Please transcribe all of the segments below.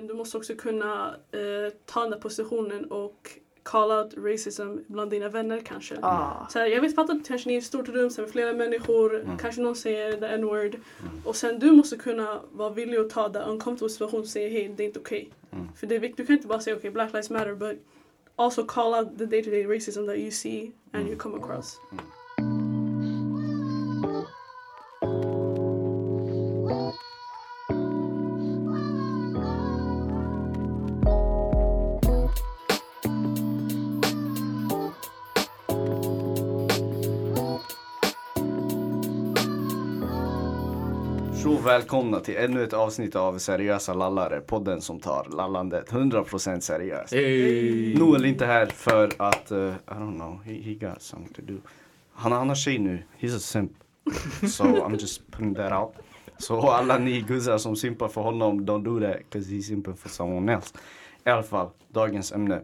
Men du måste också kunna eh, ta den där positionen och call out racism bland dina vänner kanske. Ja. Så här, jag vet fattar att kanske ni är i ett stort rum så med flera människor, Mm. kanske någon säger the n-word. Mm. Och sen du måste kunna vara villig att ta den uncomfortable situation och säga hej, det är inte okej. Mm. För det är viktigt, du kan inte bara säga okej, black lives matter, but also call out the day to day racism that you see and you come across. Så välkomna till ännu ett avsnitt av Seriösa lallare, podden som tar lallandet 100% seriöst. Hey. Noel är inte här för att, uh, I don't know, he, he got something to do. Han, han har tjej nu, he's a simp. So I'm just putting that out. Så alla ni guzzar som simpar för honom, don't do that, cause he's simping for someone else. I alla fall, dagens ämne,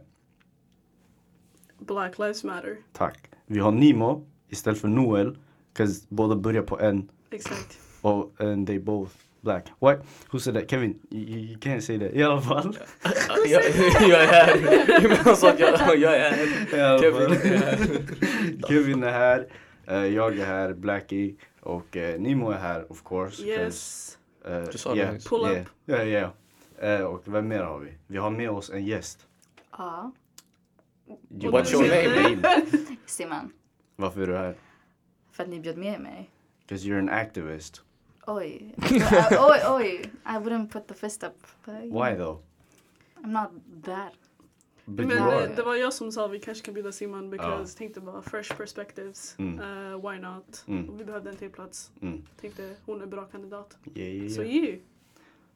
Black lives matter. tack. Vi har Nimo istället för Noel, cause båda börjar på N. Exakt. Oh, and they both black. What? Who said that? Kevin, you, you can't say that. I alla fall. jag, jag är här. Han sa att jag, jag är här. Kevin är här. Kevin är här. eh, jag är här, Blackie. Och uh, Nimo är här of course. Yes. eh, Du sa det yeah. Pull yeah, up. Ja, ja. ja. och vem mer har vi? Vi har med oss en gäst. Ja. You What's your name? Simon. Varför är du här? För att ni bjöd med mig. Because you're an activist. Oj. I, oj, oj. I wouldn't put the fist up. Why though? I'm not that. But Men you det, are. det var jag som sa vi kanske kan bjuda Simon because tänkte bara fresh perspectives. Mm. Uh, why not? Mm. Och vi behövde en till plats. Mm. Tänkte hon är bra kandidat. Yeah, yeah, Så yeah. you.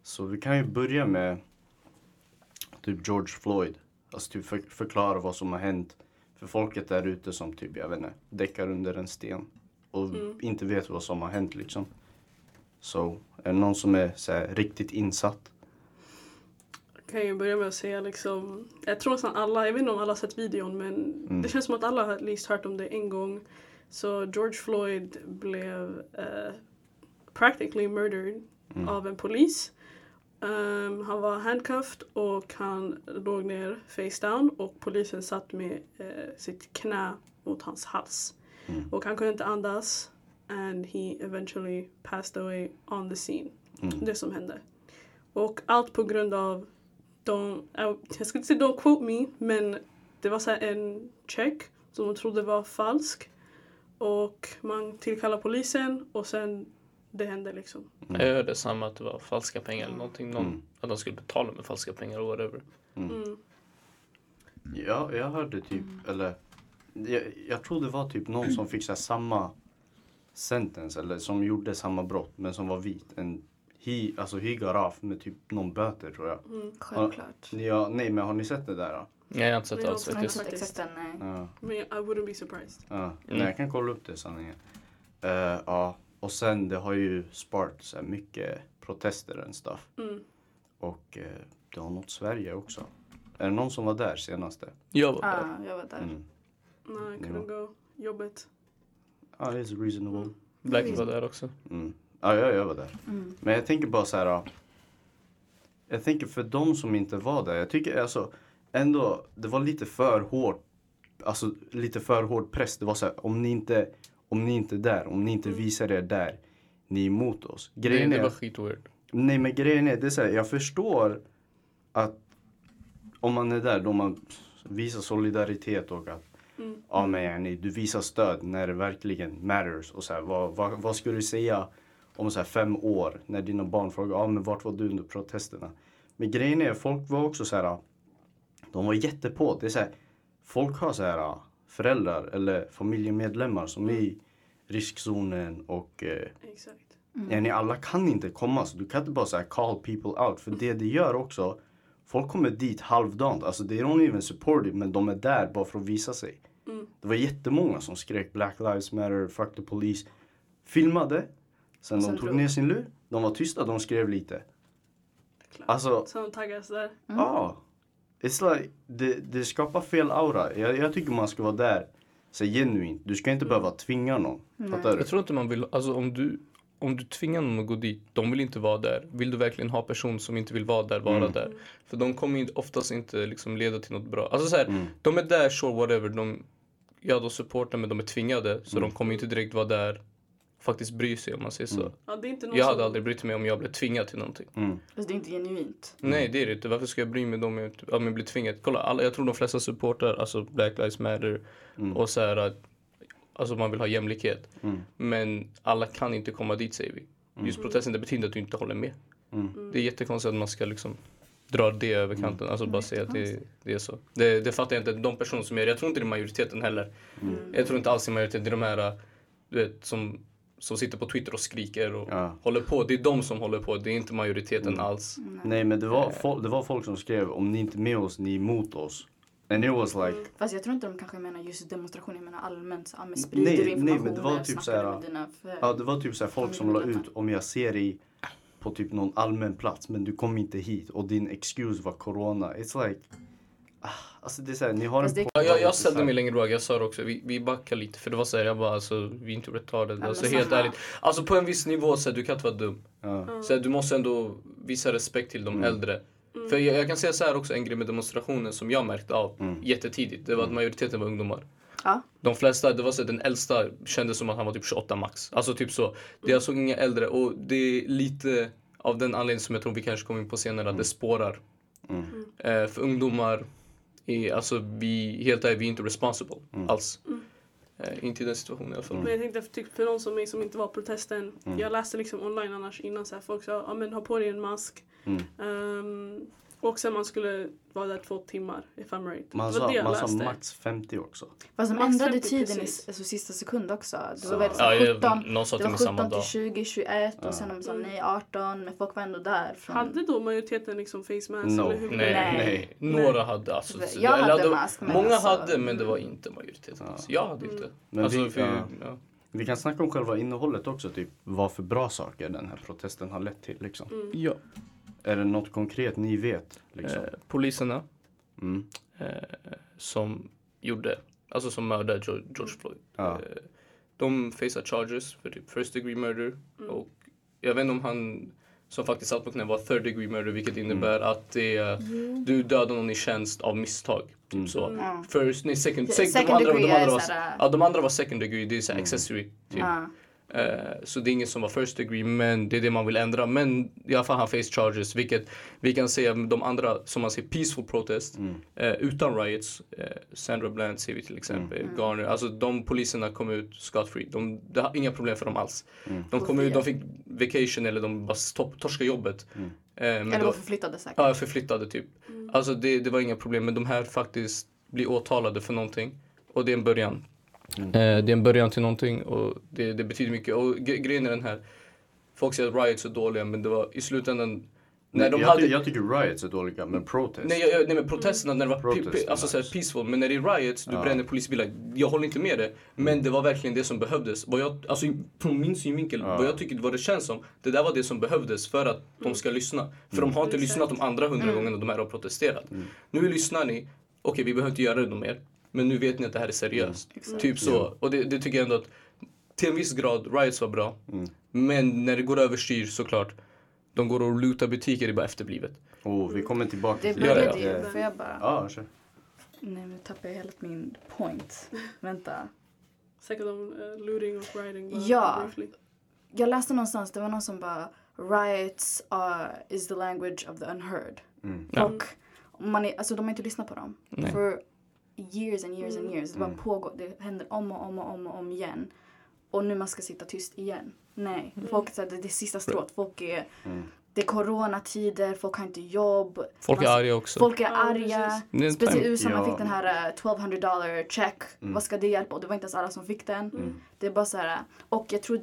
Så vi kan ju börja med typ George Floyd. Alltså typ för, förklara vad som har hänt för folket där ute som typ, jag vet inte, däckar under en sten och Mm. inte vet vad som har hänt liksom. Så är det någon som är så här, riktigt insatt? kan ju börja med att säga liksom, jag tror nästan alla, jag vet inte om alla har sett videon men Mm. det känns som att alla har least hört om det en gång. Så George Floyd blev eh, practically murdered Mm. av en polis. Ehm, han var handcuffed och han låg ner face down och polisen satt med eh, sitt knä mot hans hals. Mm. Och han kunde inte andas and he eventually passed away on the scene Mm. det som hände. Och allt på grund av, de, jag ska inte säga don't quote me, men det var så här en check som de trodde var falsk. Och man tillkallade polisen och sen det hände liksom. Jag hörde samma att det var falska pengar eller någonting. Någon, Mm. Att de skulle betala med falska pengar och whatever. Mm. Ja, jag hörde typ, eller jag, jag tror det var typ någon som fick så här, samma sentence eller som gjorde samma brott men som var vit. En, he, alltså he got off med typ någon böter tror jag. Mm. Självklart. Ja, nej men har ni sett det där? Då? Nej, jag har inte sett det alls jag Jag har inte faktiskt. sett exakt den, nej. Ja. Men I wouldn't be surprised. Ja, Mm. nej, jag kan kolla upp det sanningen. Eh, ja, och sen det har ju sparkat så här mycket protester and stuff. Mm. Och eh, det har nått Sverige också. Är det någon som var där senaste? Jag var där. Ja, jag var där. Mm. Nej, I couldn't go. Jobbet. Ja, det är reasonable. Blackie var där också. Mm. Ja, jag, jag var där. Mm. Men jag tänker bara så här. ja. Jag tänker för de som inte var där. Jag tycker alltså ändå det var lite för hårt. Alltså lite för hård press. Det var så här om ni inte, om ni inte är där, om ni inte Mm. visar er där. Ni är emot oss. Det, Grejen det är, var skitweird. nej men grejen är, det är så här, jag förstår att om man är där då man visar solidaritet och att Mm. ja men yani, du visar stöd när det verkligen matters. Och så här, vad, vad, vad skulle du säga om så här fem år när dina barn frågar ja men vart var du under protesterna? Men grejen är, folk var också så här, de var jättepå. Det är så här, folk har så här föräldrar eller familjemedlemmar som är i riskzonen och eh, Exakt. yani, alla kan inte komma så du kan inte bara så här call people out. För det det gör också, folk kommer dit halvdant. Alltså they don't even support it men de är där bara för att visa sig. Mm. Det var jättemånga som skrek Black Lives Matter, Fuck the Police. Filmade. Sen, Sen de tog drog. ner sin lur. De var tysta, de skrev lite. Klart. Alltså, Så de taggas där. ja. It's like, det, det skapar fel aura. Jag, jag tycker man ska vara där. Så genuint. Du ska inte behöva tvinga någon. Nej. Fattar du? Jag tror inte man vill, alltså om du, om du tvingar någon att gå dit, de vill inte vara där. Vill du verkligen ha person som inte vill vara där, vara Mm. där? För de kommer ju oftast inte liksom leda till något bra. Alltså så här, Mm. de är där, sure whatever. De, ja, de supportar men de är tvingade. Så Mm. de kommer inte direkt vara där faktiskt bry sig om man säger så. Mm. Ja, det är inte någon Jag hade som... aldrig brytt mig om jag blev tvingad till någonting. Mm. Fast det är inte genuint. Nej det är det inte. Varför ska jag bry mig om jag, om jag blir tvingad? Kolla, alla, jag tror de flesta supportar alltså Black Lives Matter Mm. och så här att alltså man vill ha jämlikhet. Mm. Men alla kan inte komma dit säger vi. Just protesten det betyder att du inte håller med. Mm. Det är jättekonstigt att man ska liksom dra det över kanten. Alltså bara säga att det, det är så. Det, det fattar jag inte. De personer som gör det, jag tror inte det är majoriteten heller. Mm. Jag tror inte alls det är majoriteten. Det är de här du vet, som, som sitter på Twitter och skriker och Ja. håller på. Det är de som håller på. Det är inte majoriteten Mm. alls. Nej men det var, fol- det var folk som skrev om ni inte är med oss, ni är emot oss. And it was like, Fast jag tror inte de kanske menar just demonstrationer, jag menar allmänt. så, Ja, men sprider Nej, du nej, information men det var typ snackar så här, du med dina för... ja det var typ så här folk som la ut om jag ser dig på typ någon allmän plats men du kom inte hit och din excuse var corona. It's like, ah, alltså det är såhär, ni har en Ja, jag, jag ställde mig längre bak, jag sa det också, vi, vi backar lite för det var såhär, jag bara alltså vi är inte retarded. Alltså samma. helt ärligt. Alltså på en viss nivå så här, du kan inte vara dum. Ja. Så här, du måste ändå visa respekt till de Mm. äldre. För jag, jag kan säga så här också, en grej med demonstrationen som jag märkte av Mm. jättetidigt, det var att majoriteten var ungdomar. Ja. De flesta, det var så att den äldsta kändes som att han var typ 28 max. Alltså typ så. Det är alltså inga äldre och det är lite av den anledningen som jag tror vi kanske kommer in på senare, att det spårar. Mm. Eh, för ungdomar, är, alltså vi, helt ärligt, vi är inte responsible Mm. alls. Eh, inte i den situationen i alla fall. Men jag tänkte för, typ, för någon som mig som inte var protesten. Mm. Jag läste liksom online annars innan så här, folk sa ja men ha på dig en mask. Mm. Ehm, och sen man skulle vara där två timmar if I'm right. Man sa, man sa max 50 också. Fast de ändrade 50 tiden i precis. alltså, sista sekund också. Det Så- var väl så Ja, här jag, 17, någon sa det till var mig samma 17 dag. till 20, 21 Ja. och sen de sa Mm. nej 18 men folk var ändå där. Från... Hade då majoriteten liksom face mask? No. Eller hur Nej, Nej. nej. Några hade alltså. Jag eller hade det- mask, men Många alltså- hade men det var inte majoriteten. Ja. Alltså, jag hade inte. Men alltså, vi- för, ja. ja. Vi kan snacka om själva innehållet också, typ vad för bra saker den här protesten har lett till. Liksom. Mm. Ja. Är det något konkret ni vet? Liksom? Eh, poliserna Mm. eh, som gjorde, alltså som mördade George, Floyd. Ja. Eh, de facear charges för typ first degree murder Mm. och jag vet inte om han som faktiskt satt på knä var third degree murder vilket innebär att det är, du dödar någon i tjänst av misstag. Typ Mm. så. Ja. First, nej second, sec, Second de, andra, de, andra är var, såhär- ja, de andra var second degree, det är så Mm. accessory. Typ. Eh, så det är ingen som var first degree men det är det man vill ändra. Men i alla fall han face charges vilket vi kan säga de andra som man ser peaceful protest Mm. eh, utan riots. Eh, Sandra Bland ser vi till exempel, Mm. Garner. Alltså de poliserna kom ut scot free. De, det har inga problem för dem alls. Mm. De kom ut, de fick vacation eller de bara stopp, torskade jobbet. Mm. Eh, men Eller då, var förflyttade säkert. ja, förflyttade typ. Alltså det, det var inga problem men de här faktiskt blir åtalade för någonting. Och det är en början. Mm. Eh, det är en början till någonting och det, det betyder mycket. Och gre- grejen är den här. Folk säger att riots är dåliga men det var i slutändan. När Nej, de jag, hade, ty- jag tycker riots är dåliga, men protest. nej, jag, nej men protesterna när det var Protest, alltså, nice. såhär, peaceful. Men när det är riots, du Ja. bränner polisbilar. Jag håller inte med det. Men det var verkligen det som behövdes. Vad jag, alltså, från min synvinkel, Ja. vad jag tycker vad det känns som. Det där var det som behövdes för att de ska lyssna. För de har inte Exakt. lyssnat de andra hundra Mm. gångerna de här har protesterat. Mm. Nu lyssnar ni. Okej, vi behöver inte göra det mer. Men nu vet ni att det här är seriöst. Exakt. Typ så. Ja. Och det, det tycker jag ändå att till en viss grad, riots var bra. Mm. Men när det går överstyr såklart. De går och lutar butiker, det är bara efterblivet. Och vi kommer tillbaka Det till Ja, började ja. ju, för jag bara... Ja, kör. Nej nu tappade jag helt min point. Vänta. Säkert om uh, looting och rioting. Ja. briefly. Jag läste någonstans, det var någon som bara Riots are, is the language of the unheard. Mm. Ja. Och man är, alltså de har inte lyssnat på dem. Nej. För years and years and Mm. years. Det bara Mm. pågår, det händer om och om och om och om igen. Och nu man ska sitta tyst igen. Nej, Mm. folk säger det är det sista strået. Folk är, Mm. det är coronatider, folk har inte jobb. Folk är Man- arga också. Folk är Ja, arga. precis. Det Speciellt i USA, man Ja. fick den här uh, 1200 dollar check. Mm. Vad ska det hjälpa? Och det var inte ens alla som fick den. Mm. Det är bara så här. Och jag tror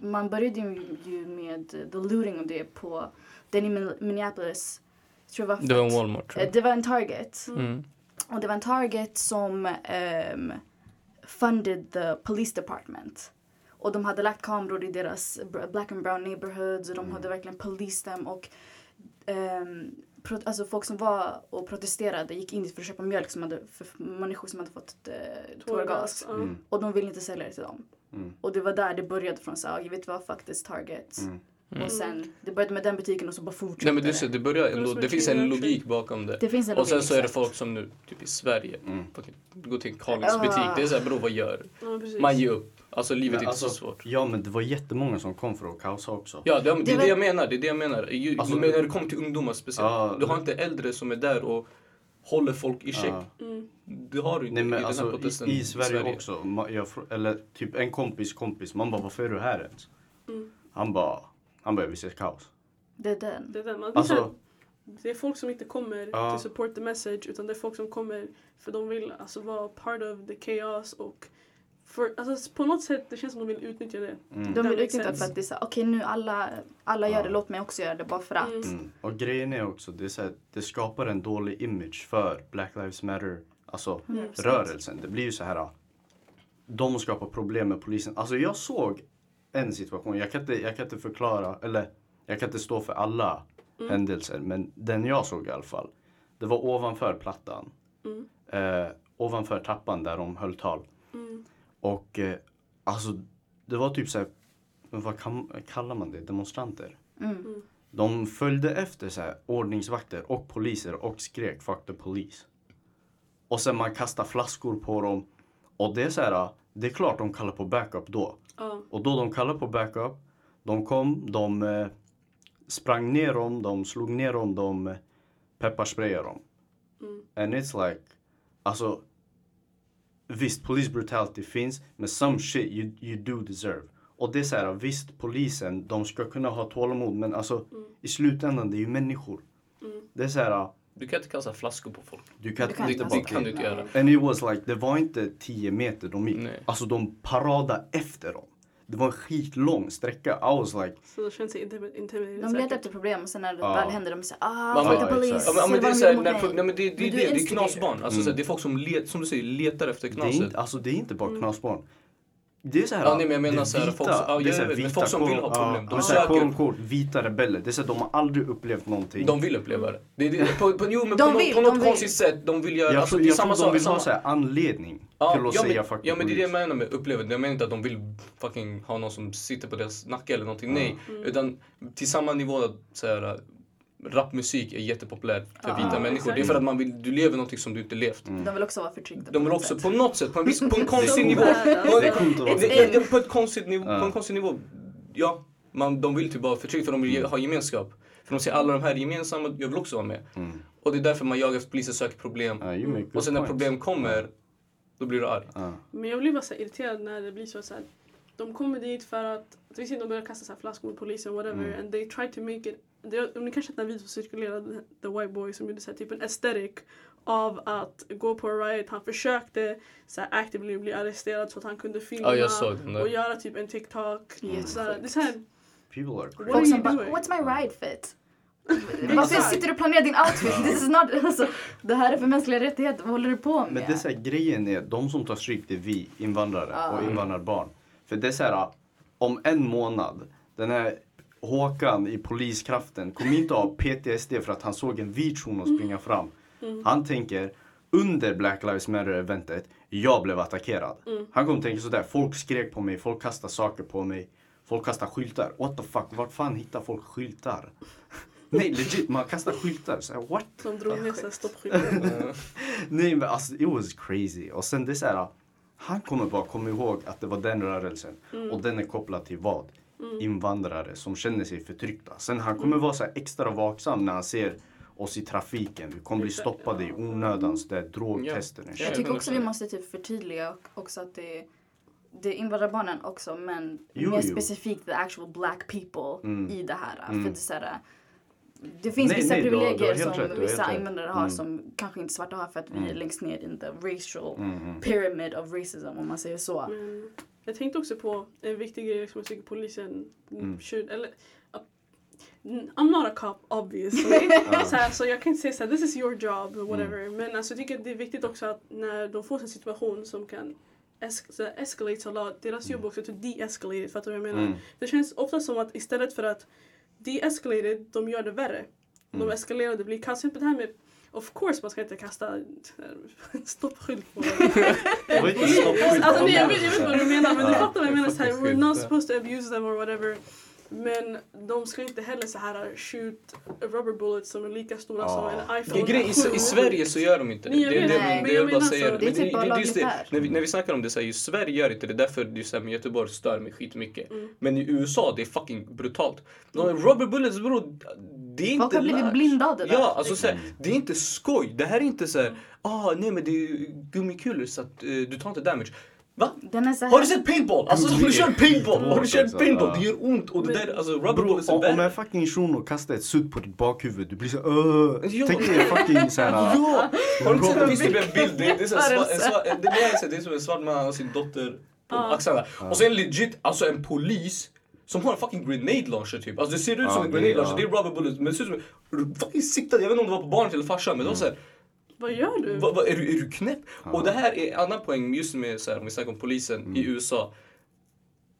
man började ju med the looting och det på den i Min- Minneapolis. Jag tror det var, Det var en. Walmart tror Eh, jag. Det var en Target. Mm. Och det var en Target som um, funded the police department. Och de hade lagt kameror i deras black and brown neighborhoods och de Mm. hade verkligen policed dem och um, pro- alltså folk som var och protesterade gick in för att köpa mjölk som hade, för människor som hade fått uh, tårgas. Mm. Och de ville inte sälja det till dem. Mm. Och det var där det började från så här, vet du vad, fuck this target. Mm. Och sen, det började med den butiken och så bara fortsatte Nej men du ser, det börjar ändå, det en finns en logik bakom det. Det finns en Och sen logik, så är det folk som nu, typ i Sverige, Mm. fucking, går till Carlings butik. Det är såhär, bror vad gör? Ja. Man ger upp. Alltså livet är Men inte alltså, så svårt. Ja men det var jättemånga som kom för att kaosa också. Ja, det, det Det är det jag menar. Det är det jag menar. Ju, Alltså, men när det kommer till ungdomar speciellt. Ja, du har inte äldre som är där och håller folk i check. Ja. Mm. Det har du inte Nej i men den här alltså protesten i, i Sverige, också, ma- jag, eller typ en kompis kompis, man bara varför är du här ens? Mm. Han bara, han bara jag vill se kaos. Det är den. Det är, den. Man, Alltså, det är folk som inte kommer Ja. to support the message utan det är folk som kommer för de vill alltså, vara part of the chaos och för, alltså, på något sätt det känns som de vill utnyttja det. mm, De vill utnyttja för att det är såhär, okej nu alla, alla gör det, låt mig också göra det bara för att. Mm. mm. Och grejen är också, det, är så här, det skapar en dålig image för Black Lives Matter, alltså 100%. rörelsen. Det blir ju så här, de skapar problem med polisen. Alltså jag såg en situation, jag kan inte, jag kan inte förklara, eller jag kan inte stå för alla Mm. händelser, men den jag såg i alla fall. Det var ovanför plattan. Mm. Eh, ovanför trappan där de höll tal. Mm. Och eh, alltså, det var typ så här, men vad kan, kallar man det, demonstranter? Mm. De följde efter så här, ordningsvakter och poliser och skrek 'fuck the police'. Och sen man kastar flaskor på dem. Och det är så här, det är klart de kallar på backup då. Ja. Och då de kallade på backup, de kom, de eh, sprang ner dem, de slog ner dem, de eh, pepparsprayade dem. Mm. And it's like, alltså visst police brutality finns, men some shit you, you do deserve. Och det är så här, visst polisen, de ska kunna ha tålamod, men alltså i slutändan det är ju människor. Mm. Det är så här, Du kan inte kasta flaskor på folk. du kan Du kan inte Det, bara det kan du inte göra. And it was like, det var inte 10 meter de gick. Nej. Alltså de paradade efter dem. Det var en skitlång sträcka. I was like, Så det känns intimidating De letar efter problem och sen när det väl händer de säger ah, Man the police. Ja, men, det är såhär, när, nej, men det, det, det, det, är knasbarn. Alltså, Mm. det är folk som, let, som du säger, letar efter det är, knaset. inte, alltså, det är inte bara Mm. knasbarn. Det är så här, Ja, nej, men jag menar det är så här, vita, folk som- ja, det är jag så här vet, men vita folk som vill ha problem, Ja, de söker. unquote, vita rebeller. Det är så här, de har aldrig upplevt någonting. De vill uppleva det. det, det på, på, jo, men De på, vill, något, på något vill. konstigt sätt. De vill göra... jag alltså, är jag samma tror de vill ha så här, anledning ja, till att ja, säga men, fuck ja, men det är det jag menar med upplevelsen. Jag menar inte att de vill fucking ha någon som sitter på deras nacke eller någonting. Nej. Mm. Utan till samma nivå att så här, rapmusik är jättepopulärt för vita människor. exakt. Det är för att man vill, du lever någonting som du inte levt. Mm. De vill också vara förtryckta. De vill också sätt. på något sätt, på en, viss, på en konstig nivå. att På, ett konstigt nivå, Ja. på en konstig nivå, ja. Man, de vill typ vara förtryckta för de vill ge- ha gemenskap. För de ser alla de här gemensamma, jag vill också vara med. Mm. Och det är därför man jagar efter polisen, söker problem. Good Och sen när points. problem kommer, då blir du arg. Ja. Men jag blir bara så irriterad när det blir så, så här, de kommer dit för att, vi ser de börjar kasta så här flaskor mot polisen whatever Mm. and they try to make it, det, om ni kanske den här videon som cirkulerade, The White Boy som gjorde så här, typ en aesthetic av att gå på en riot, han försökte så här, actively bli arresterad så att han kunde filma den och göra typ en TikTok. Mm. Så här, det är så här, People are What crazy. are Folk you bara, doing? what's my ride fit? Varför sitter du och planerar din outfit? This is not, alltså, det här är för mänskliga rättigheter, vad håller du på med? Men det är så här, grejen är, de som tar stryk det är vi invandrare Ja. och invandrarbarn. För det är så här, om en månad, den här Håkan i poliskraften kommer inte ha PTSD för att han såg en vit shuno springa fram. Mm. Han tänker, under Black Lives Matter-eventet, jag blev attackerad. Mm. Han kommer tänka sådär, folk skrek på mig, folk kastade saker på mig, folk kastade skyltar. What the fuck, vart fan hittar folk skyltar? Nej legit, man kastar skyltar. Så här, what? som drog ner stoppskylten. Nej men alltså it was crazy. Och sen det är så här, han kommer bara komma ihåg att det var den rörelsen. Mm. Och den är kopplad till vad? Mm. Invandrare som känner sig förtryckta. Sen han kommer vara så här extra vaksam när han ser oss i trafiken. Vi kommer bli stoppade i onödan. Så det är drogtester. Ja. Jag tycker också vi 100%. måste typ förtydliga också att det, det är invandrarbarnen också men Jo, mer jo. specifikt the actual black people Mm. i det här. Mm. För det, är så här, det finns Nej, vissa nej, du har- du har privilegier som rätt, vissa invandrare har Mm. som kanske inte svarta har för att vi Mm. är längst ner in the racial Mm, mm. pyramid of racism om man säger så. Jag tänkte också på en viktig grej som jag tycker polisen Mm. should, eller I'm not a cop obviously. så, här, så jag kan inte säga såhär, this is your job or whatever. Men alltså, jag tycker att det är viktigt också att när de får en situation som kan es- så här, escalate a lot, deras jobb också är att de-escalate it, fattar du vad jag menar? Mm. Det känns ofta som att istället för att de-escalate de gör det värre. De eskalerar och det blir. Typ det här med Of course man ska inte kasta eh, stoppskylt på inte. Alltså nej, jag, vet, jag vet vad du menar men du fattar vad jag menar. Så här, we're not supposed to abuse them or whatever. Men de ska inte heller så här shoot rubber bullets som är lika stora som en iPhone. Grej, i, I Sverige så gör de inte det. Det, det, det, jag bara så. det. Är typ bara. När vi, när vi snackar om det, så här, just Sverige gör inte det. Därför det är så här, med Göteborg stör mig skitmycket. Mm. Men i USA, det är fucking brutalt. Rubber bullets bror, det är inte Folk har blivit blindade där. Ja, alltså så här, det är inte skoj. Det här är inte så här, ah nej men det är gummikulor så att eh, du tar inte damage. Va? Den är så här. Har du sett paintball? Alltså har du kört paintball? Har du kört Också, paintball? Det gör ont och det där, alltså rubber Bro, bullets är om, om värre. en fucking shuno kastar ett sudd på ditt bakhuvud, du blir så Ja. Tänk dig fucking såhär... Ja! Har du inte sett det finns typ en bild, det, det är så det, så det som en svart man och sin dotter på axlarna. Och sen legit, alltså en polis som har en fucking grenade launcher typ. Alltså det ser ut som en det- grenade launcher, ja. det är rubber bullets men det ser ut som fucking siktade, jag vet inte om det var på barnet eller farsan men det var såhär, Vad gör du? va, va, är, du, är du knäpp? Och det här är en annan poäng just med så här, om vi snackar om polisen i USA.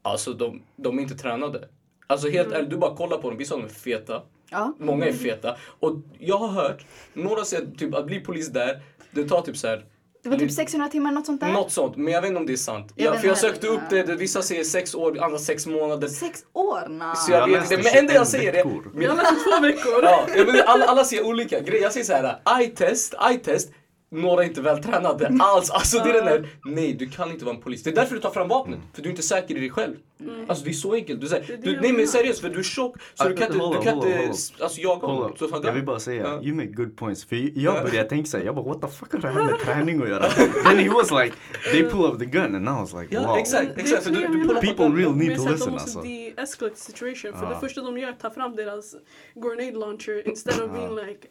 Alltså de, de är inte tränade. Alltså helt ärligt, du bara kollar på dem, vissa av dem är feta. Ja. Många är feta. Och jag har hört, några säger typ att bli polis där, det tar typ så här Det var typ 600 timmar, något sånt där. något sånt, men jag vet inte om det är sant. Jag Ja, vet för jag sökte upp det, det, vissa säger sex år, andra sex månader. Sex år? Nah. Så jag Jag vet inte, men enda jag 21 säger är... veckor. Jag läste två veckor. Ja, jag vet, alla, alla säger olika grejer. Jag säger så här, eye-test, eye-test. Några är inte vältränade alls. Alltså det är den där, nej du kan inte vara en polis. Det är därför du tar fram vapnet. För du är inte säker i dig själv. Alltså det är så enkelt. Du säger, du, jag nej men seriöst för du är tjock. Så du kan inte, du kan inte alltså, jaga honom. Jag vill bara säga, Ja. you make good points. För jag började tänka såhär, jag bara what the fuck har det här med träning att göra? Then he was like, they pull up the gun and I was like Ja wow. exakt, är exakt. så För du, du People really need to listen de måste alltså. de-escalate the situation. För Ja. det första de gör är att ta fram deras grenade launcher instead of being like,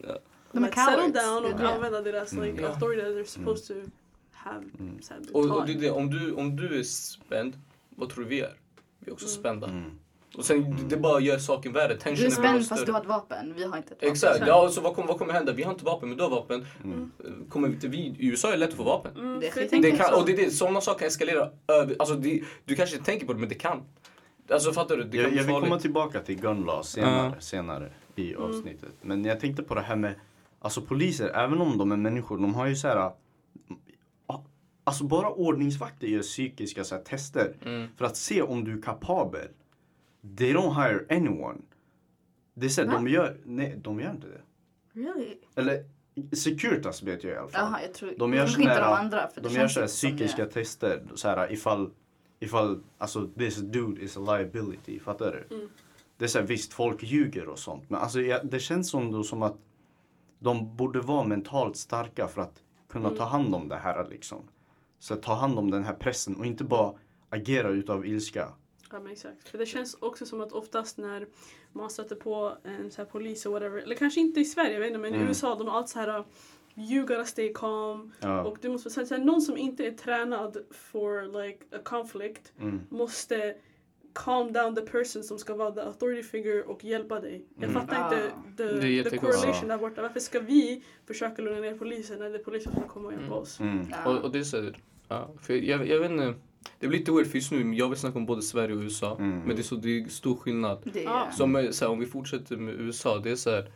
De är like settle cowards. down och Det är det. använda deras like, Ja. authority that they're supposed to have. här, Och, ta. och det, är det, om, du, om du är spänd, vad tror du vi är? Vi är också Mm. spända. Mm. Och sen det bara gör saken värre. Du är spänd fast du har ett vapen. Vi har inte ett vapen. Exakt, ja, så vad, kommer, vad kommer hända? Vi har inte vapen men du har vapen. Mm. Kommer vi inte vi, I USA är det lätt att få vapen. Mm, Det tänker Det kan, och det är det, sådana saker kan eskalera över, alltså det, du kanske inte tänker på det men det kan. Alltså fattar du? Det kan Jag, jag vill komma tillbaka till gun law senare, Ja. senare i Mm. avsnittet. Men jag tänkte på det här med, alltså poliser, även om de är människor, de har ju så här. ah, Alltså bara ordningsvakter gör psykiska så här, tester Mm. för att se om du är kapabel. They don't hire anyone. Det är så här, de gör, nej de gör inte det. Really? Eller Securitas vet jag i alla fall. Jaha, jag tror... De gör kanske inte de här- andra. För det De gör så här psykiska tester, så här, ifall, ifall alltså this dude is a liability, fattar du? Mm. Det är så här, visst, folk ljuger och sånt, men alltså, jag, det känns som, då, som att de borde vara mentalt starka för att kunna Mm. ta hand om det här liksom. Så ta hand om den här pressen och inte bara agera utav ilska. Ja men exakt. För det känns också som att oftast när man stöter på en så här polis och whatever, eller kanske inte i Sverige, jag vet inte, men i Mm. USA de har alltid så här You gotta stay calm. Ja. Och du måste, så här, någon som inte är tränad for like a conflict Mm. måste calm down the person som ska vara the authority figure och hjälpa dig. Jag Mm. fattar inte Ah. the, the correlation där borta. Varför ska vi försöka lugna ner polisen när det är polisen som kommer och hjälpa Mm. oss? Mm. Ja. Och, och det är så här, ja, för jag, jag vet inte. Det blir lite weird för just nu, jag vill snacka om både Sverige och USA. Mm. Men det är, så, det är stor skillnad. Det är... Som är, så här, om vi fortsätter med USA, det är så här.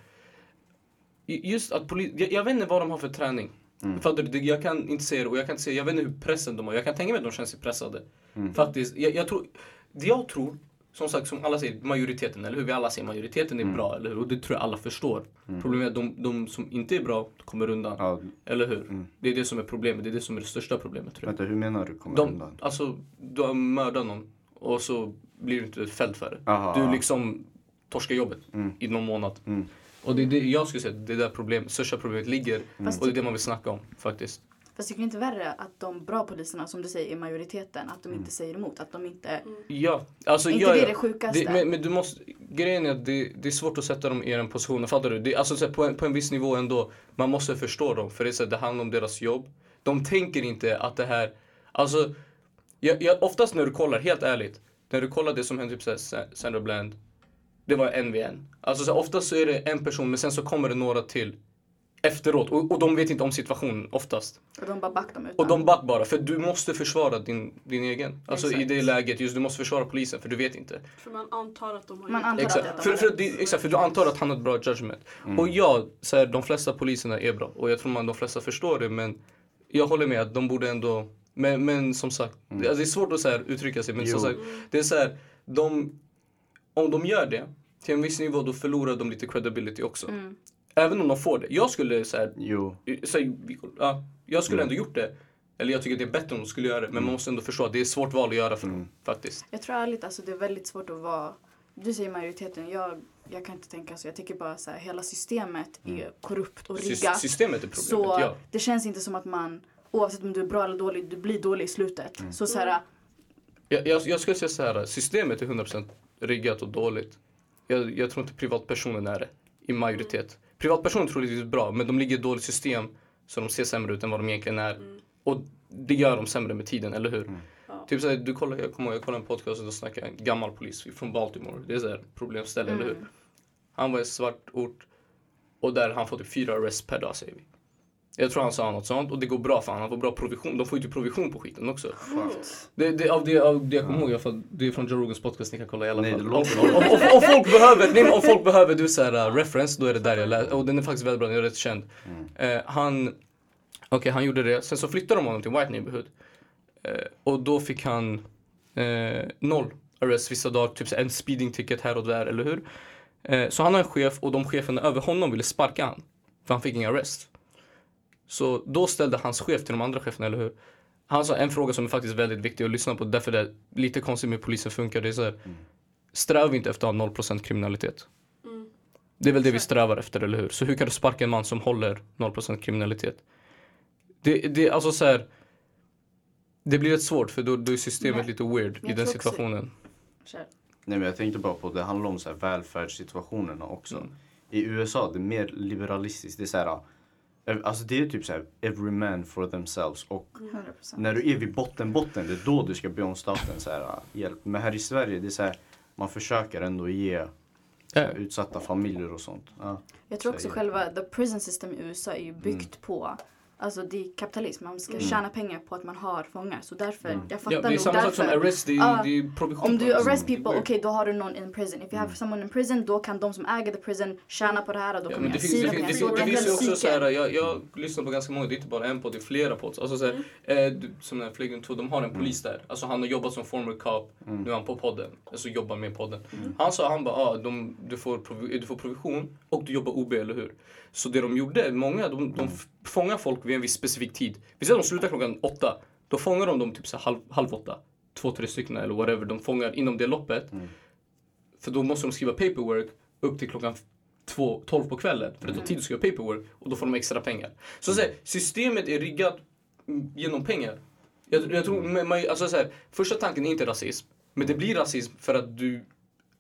Just att polis, jag, jag vet inte vad de har för träning. Mm. Fattar du? Det- Jag kan inte säga det och jag kan inte säga, jag vet inte hur pressen de har. Jag kan tänka mig att de känner sig pressade. Mm. Faktiskt. Jag, jag tror, det jag tror, som sagt som alla säger, majoriteten, eller hur? Vi alla säger majoriteten är Mm. bra, eller hur? Och det tror jag alla förstår. Problemet är att de, de som inte är bra kommer undan. Ja, Eller hur? Mm. Det är det som är problemet, det är det som är det största problemet tror jag. vänta, hur menar du kommer De, undan? alltså, du har mördat någon och så blir du inte fälld för det. Aha, Du liksom torskar jobbet Mm. i någon månad. Mm. Och det är det jag skulle säga, det är där problem, största problemet ligger. Fast Och det är det man vill snacka om faktiskt. Fast tycker ni inte värre att de bra poliserna, som du säger, är majoriteten? Att de Mm. inte säger emot? Att de inte... Ja, alltså Är inte ja, det ja. det sjukaste? Det, men, men du måste, grejen är att det, det är svårt att sätta dem i den positionen, fattar du? Det, alltså så här, på, en, på en viss nivå ändå, man måste förstå dem. För det, är så här, det handlar om deras jobb. De tänker inte att det här, alltså, jag, jag, oftast när du kollar, helt ärligt, när du kollar det som hände typ Sandra Bland, det var en vid en. Alltså så här, oftast så är det en person men sen så kommer det några till efteråt. Och, och de vet inte om situationen oftast. Och de bara backar dem utan. Och de back bara, för du måste försvara din, din egen. Alltså i Exakt. det läget, just du måste försvara polisen för du vet inte. För man antar att de har Man antar det. att Exakt, de för, har för, det, exakt, för du antar att han har ett bra judgment. Och ja, så här, de flesta poliserna är bra. Och jag tror man de flesta förstår det. Men jag håller med att de borde ändå... Men, men som sagt, det, alltså, det är svårt att så här, uttrycka sig. Men som Jo. sagt, det är så här, de, om de gör det till en viss nivå då förlorar de lite credibility också. Mm. Även om de får det. Jag skulle så här, Jo. så, ja, jag skulle ändå gjort det. Eller jag tycker det är bättre om de skulle göra det. Men man måste ändå förstå att det är ett svårt val att göra för dem. Faktiskt. Jag tror ärligt alltså det är väldigt svårt att vara, du säger majoriteten, jag, jag kan inte tänka så. Jag tycker bara så här, hela systemet är korrupt och riggat. systemet är problemet, Så ja. det känns inte som att man, oavsett om du är bra eller dålig, du blir dålig i slutet. Så så här, Jag, jag, jag skulle säga så här, systemet är 100% riggat och dåligt. Jag, jag tror inte privatpersonen är det i majoritet. Privatpersoner tror jag är bra, men de ligger i ett dåligt system så de ser sämre ut än vad de egentligen är. Och det gör dem sämre med tiden, eller hur? Ja. Typ såhär, du kollar, jag kommer ihåg, jag kollade en podcast och då snackade en gammal polis från Baltimore. Det är såhär problemställe, eller hur? Han var i svart ort och där han får typ fyra arrests per dag säger vi. Jag tror han sa något sånt och det går bra för honom. Han får bra provision. De får ju typ provision på skiten också. Det, det, av, det, av det jag kommer ihåg, det är från Joe Rogans podcast, ni kan kolla i alla Nej, fall. det Om, folk behöver, nej, om folk behöver du så här, uh, reference, då är det där jag läser. Och den är faktiskt väldigt bra, den är rätt känd. Eh, han, okej han gjorde det, sen så flyttade de honom till White Neighborhood. Eh, och då fick han eh, noll arrests vissa dagar, typ så en speeding ticket här och där, eller hur? Så han har en chef och de cheferna över honom ville sparka han. För han fick ingen arrest. Så då ställde hans chef till de andra cheferna, eller hur? Han sa en fråga som är faktiskt väldigt viktig att lyssna på, därför det är lite konstigt med hur polisen funkar. Det är så här, strävar vi inte efter att ha 0% kriminalitet? Det är väl det vi strävar efter, eller hur? Så hur kan du sparka en man som håller 0% kriminalitet? Det, det, alltså så här, det blir rätt svårt för då, då är systemet Nej. lite weird Jag i den situationen. Nej men jag tänkte bara på, det handlar om så här välfärdssituationerna också. Mm. I USA det är mer liberalistiskt. Det är så här, alltså det är typ så här, every man for themselves. Och 100%. när du är vid botten, botten, det är då du ska be om staten så här, ah, hjälp. Men här i Sverige, det är så här, man försöker ändå ge så här, utsatta familjer och sånt. Ja. Jag tror också själva the prison system i USA är ju byggt på Alltså det är kapitalism, man ska tjäna pengar på att man har fångar. Så därför, jag fattar Ja, det är nog samma sak som därför. arrest, det är, Ja. det är provision. Om du arrest people, okej weird. då har du någon in prison. If you have someone in prison, då kan de som äger the prison tjäna på det här och då Ja, kommer jag finns, de det, det Det finns ju också så här, cykeln. jag, jag lyssnar på ganska många, det är inte bara en podd, det är flera pods. Alltså så här, eh, du, som den här Flygen 2, de har en polis där. Alltså han har jobbat som former cop, nu är han på podden. Alltså jobbar med podden. Han sa, han bara, ah, de, du, får du får provision och du jobbar OB, eller hur? Så det de gjorde, många, de, de f- fångar folk vid en viss specifik tid. Vi säger att de slutar klockan åtta, då fångar de dem typ så halv, halv åtta. Två, tre stycken eller whatever, de fångar inom det loppet. För då måste de skriva paperwork upp till klockan två, 12 på kvällen. För det tar tid att skriva paperwork och då får de extra pengar. Så att säga, systemet är riggat mm, genom pengar. Jag, jag tror, man, alltså så här, första tanken är inte rasism. Men det blir rasism för att du,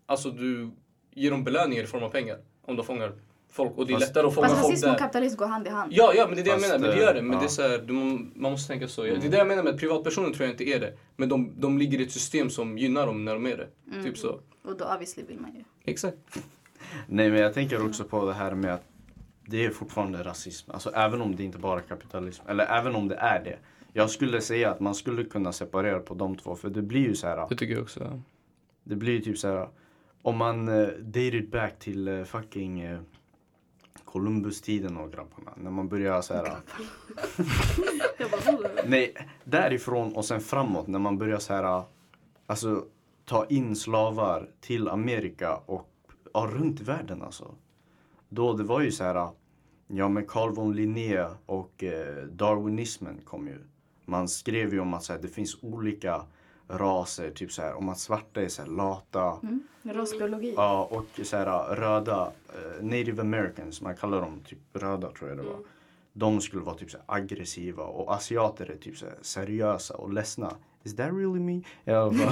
alltså du ger dem belöningar i form av pengar. Om de fångar folk. Och det är Fast- lättare att fånga Fast folk rasism och där. kapitalism går hand i hand. Ja, ja, men det är det jag Fast, menar. Men det eh, gör det. Men ja. det är så här, du, man måste tänka så. Det är det jag menar med att privatpersoner tror jag inte är det. Men de, de ligger i ett system som gynnar dem när de är det. Typ så. Och då obviously vill man ju. Exakt. Nej men jag tänker också på det här med att det är fortfarande rasism. Alltså även om det inte bara är kapitalism. Eller även om det är det. Jag skulle säga att man skulle kunna separera på de två. För det blir ju så här. Det tycker jag också. Det blir ju typ så här. Om man uh, dated back till uh, fucking uh, Columbus-tiden och grabbarna. När man börjar så här. Nej, därifrån och sen framåt när man börjar så här. Alltså ta in slavar till Amerika och ja, runt i världen alltså. Då det var ju så här. Ja men Carl von Linné och eh, darwinismen kom ju. Man skrev ju om att så här, det finns olika raser, typ så här om att svarta är så här, lata. Mm. Rasbiologi. Ja, och så här, röda, eh, native americans, man kallar dem typ röda tror jag det var. De skulle vara typ så här, aggressiva och asiater är typ så här, seriösa och ledsna. Is that really me? Jag bara,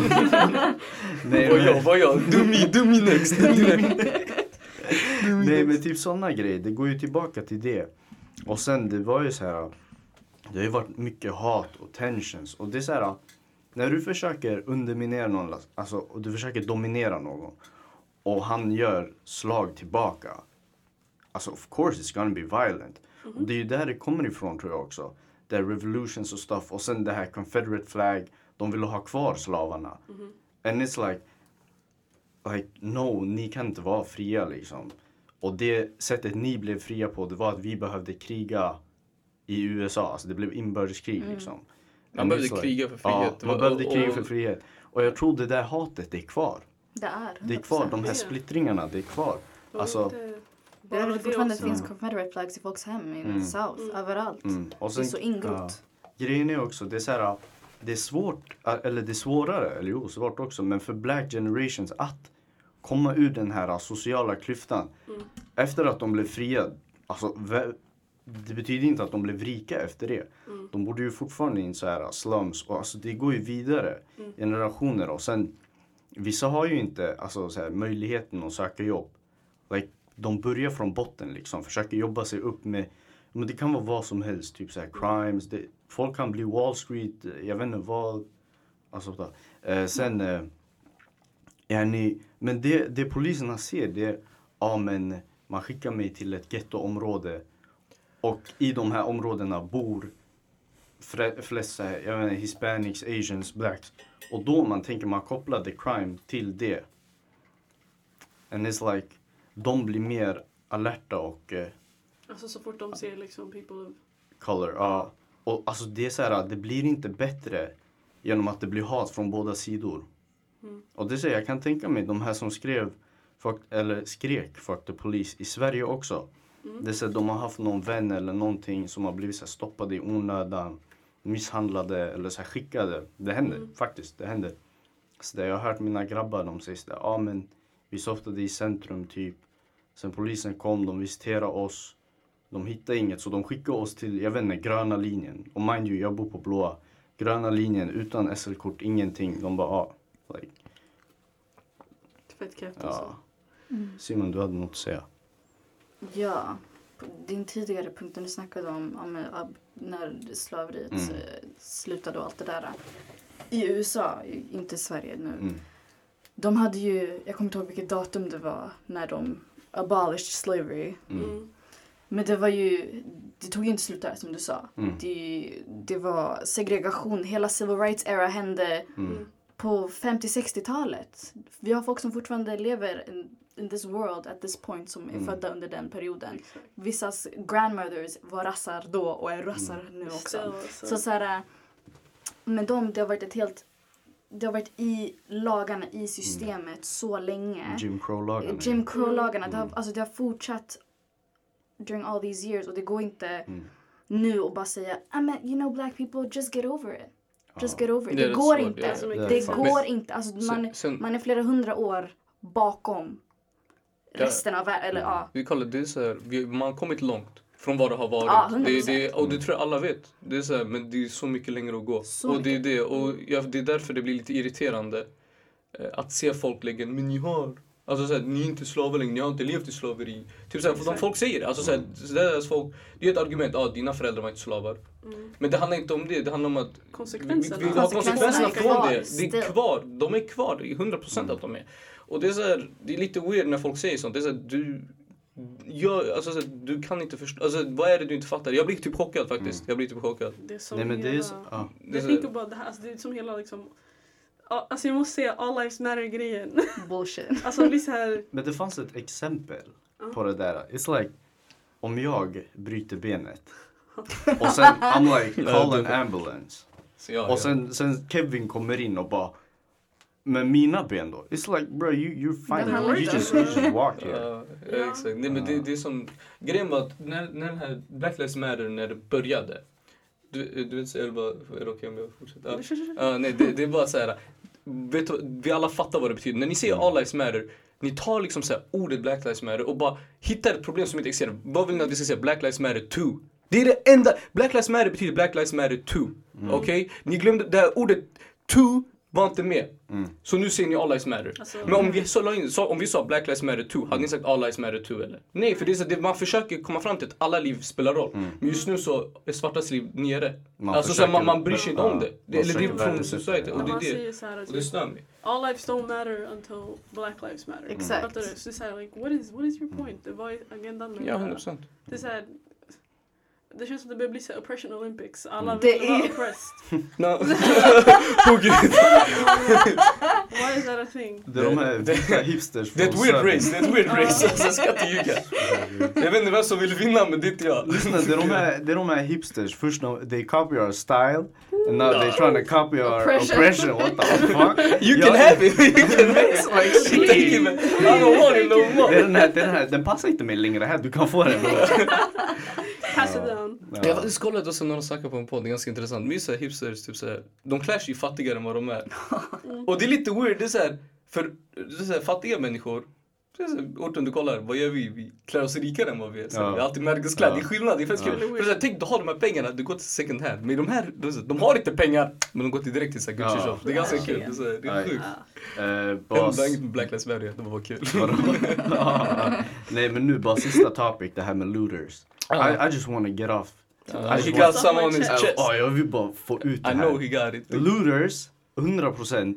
Nej, Vad jag, vad jag? Do me, do me next. Do me next. nej men typ sådana grejer, det går ju tillbaka till det. Och sen det var ju så här, det har ju varit mycket hat och tensions och det är så här, när du försöker underminera någon, alltså och du försöker dominera någon och han gör slag tillbaka. Alltså of course it's gonna be violent. Och det är ju där det kommer ifrån tror jag också. Det är revolutions och stuff och sen det här confederate flag. De vill ha kvar slavarna. And it's like, like no, ni kan inte vara fria liksom. Och det sättet ni blev fria på det var att vi behövde kriga i USA. Alltså det blev inbördeskrig liksom. Man behövde kriga för frihet. Ja, man behövde kriga för frihet. Och jag tror det där hatet, det är kvar. Det är. Det är kvar, de här splittringarna, det är kvar. Alltså- Det är det fortfarande finns confederate flags i folks hem i Mm. South, överallt. Mm. Och Det är så ingrott. ja. Grejen är också, det är så här, det är svårt, eller det är svårare, eller jo, svårt också, men för black generations att komma ur den här sociala klyftan. Mm. Efter att de blev fria, alltså det betyder inte att de blev rika efter det. Mm. De bodde ju fortfarande i en så här slums och alltså det går ju vidare Mm. generationer och sen vissa har ju inte alltså, så här, möjligheten att söka jobb. Like, de börjar från botten liksom, försöker jobba sig upp med men det kan vara vad som helst, typ så här crimes. Det, folk kan bli Wall Street, eh, jag vet inte vad. Alltså, så. Eh, sen, eh, ja, ni, men det, det poliserna ser det är, ja men man skickar mig till ett gettoområde och i de här områdena bor fre- flest så här, jag inte, hispanics, asians, blacks. Och då man tänker man kopplar the crime till det. And it's like, de blir mer alerta och eh, Alltså så fort de ser liksom people of... color. Ja. Och alltså det är så här, det blir inte bättre genom att det blir hat från båda sidor. Mm. Och det säger jag kan tänka mig de här som skrev fuck, eller skrek fuck the police i Sverige också. Mm. Det är så att de har haft någon vän eller någonting som har blivit så stoppade i onödan, misshandlade eller så här skickade. Det händer Mm. faktiskt, det händer. Så det, jag har hört mina grabbar, de säger sådär, ja men vi softade i centrum typ. Sen polisen kom, de visiterade oss. De hittade inget så de skickade oss till, jag vet inte, gröna linjen. Och mind you, jag bor på blåa. Gröna linjen utan SL-kort, ingenting. De bara, ja. Like, Fett kräft ja. alltså. Simon, du hade något att säga? Ja, din tidigare punkt när du snackade om, om eh, när slaveriet Mm. eh, slutade och allt det där. I USA, inte i Sverige nu. Mm. De hade ju, jag kommer inte ihåg vilket datum det var när de abolished slavery. Mm. Mm. Men det var ju, det tog ju inte slut där som du sa. Mm. Det, det var segregation, hela civil rights era hände Mm. på 50-60-talet. Vi har folk som fortfarande lever in, this world at this point som är Mm. födda under den perioden. Exakt. Vissas grandmothers var rassar då och är rassar Mm. nu också. Still, alltså. Så så här, men de, det har varit ett helt, det har varit i lagarna, i systemet så länge. Jim Crow-lagarna. Jim Crow-lagarna, det, har, Mm. alltså, det har fortsatt during all these years och det går inte Mm. nu och bara säga I mean, you know black people just get over it. Just Ja. get over it. Det Det, går svårt, inte. Det Det, det går inte. Alltså, man, sen- man är flera hundra år bakom. Resten av världen. Eller ja. Vi kallar det, det är så här, vi, man har kommit långt från vad det har varit. Ja, 100%. det, det, och det tror jag alla vet. Det är så här, men det är så mycket längre att gå. Så och det är det. Och ja, det är därför det blir lite irriterande eh, att se folk lägga men ni har Alltså såhär, ni är inte slavar längre, ni har inte levt i slaveri. Typ såhär, för folk säger det. Alltså såhär, är folk, det är ett argument, ah, dina föräldrar var inte slavar. Mm. Men det handlar inte om det, det handlar om att vi, Konsekvenserna. vi har konsekvenserna Konsekvenserna från kvar, det. Det är kvar, de är kvar, det är 100% att de är. Och det är såhär, det är lite weird när folk säger sånt. Det är såhär, du jag, alltså, så här, du kan inte förstå, alltså, vad är det du inte fattar? Jag blir typ chockad faktiskt. Jag blir typ chockad. Det är som Nej men det är hela... så, ja. Jag så- tänker bara det här, alltså det är som hela liksom... Ja, Alltså jag måste säga all lives matter grejen. Bullshit. Alltså det så här... Men det fanns ett exempel Ja. på det där. It's like, om jag bryter benet och sen I'm like, call an ambulance. Så ja, Och sen, sen Kevin kommer in och bara med mina ben då? It's like bro you, you're fine. You inte just, you just walk here. Ja, Ja. exakt. Nej, men det, det är som, grejen var att när, när den här Black Lives Matter när det började. Du, du vet så det bara, är det okej om jag fortsätter? Ja. Ja, nej, det, det är bara så här. Vet du, vi alla fattar vad det betyder. När ni säger All Lives Matter, ni tar liksom så här, ordet Black Lives Matter och bara hittar ett problem som inte existerar. Vad vill ni att vi ska säga? Black Lives Matter 2. Det är det enda. Black Lives Matter betyder Black Lives Matter 2. Okej? Ni glömde, det här ordet 2 var inte med. Mm. Så nu säger ni All Lives Matter. Alltså, Men om vi, så in, så, om vi sa Black Lives Matter 2, hade ni sagt All Lives Matter 2 eller? Nej, för det är så, det, man försöker komma fram till att alla liv spelar roll. Men just nu så är svartas liv nere. Man alltså så försöker- man, man bryr sig inte om det. det eller det är från society. Och det, är så och stör mig. all lives don't matter until black lives matter. Exakt. Fattar du? Så det är så like, what is, what is your point? Var ju agendan med Ja, det här. 100%. Det är så här, Det känns som det börjar bli så oppression olympics. Alla Det vill vara är- oppressed. No. oh, gud. Why is that a thing? Det är de här Det- vita hipsters Det är ett weird race, det är ett weird race. Alltså, jag ska inte ljuga. Jag vet inte vem som vill vinna men det är inte jag. Lyssna, det är de här, det är de här hipsters. Först de, they copy our style. And now they're trying to copy our Oppression. oppression. What the fuck? You Jag- can have it, you can have it. Like shit. I don't want it no Det är more. den här, det är den här, den passar inte mig längre här, du kan få den. Pass it down. Jag har faktiskt kollat också när de snackar på en podd, det är ganska intressant. Vissa hipsters, typ såhär, de klär sig fattigare än vad de är. Och det är lite weird, det är såhär, för det är såhär, fattiga människor, så här, Orten du kollar, vad gör vi? Vi klär oss rikare än vad vi är. Så Ja. Vi har alltid märkeskläder, Ja. det är skillnad, det är fett Ja. kul. För så här, tänk du har de här pengarna, du går till second hand. Men de här, de, så här, har inte pengar, men de går till direkt till så här Gucci Ja. shop. Det är ganska Ja. kul, det är, så här, det är sjukt. Uh, bas, inget med Black Lives Matter, det var bara kul. Nej men nu bara sista topic, det här med looters. Ja. I, I just want to get off. Uh, he got some on his chest. Oh, jag vill bara få ut det I know här. he got it. Looters, 100%.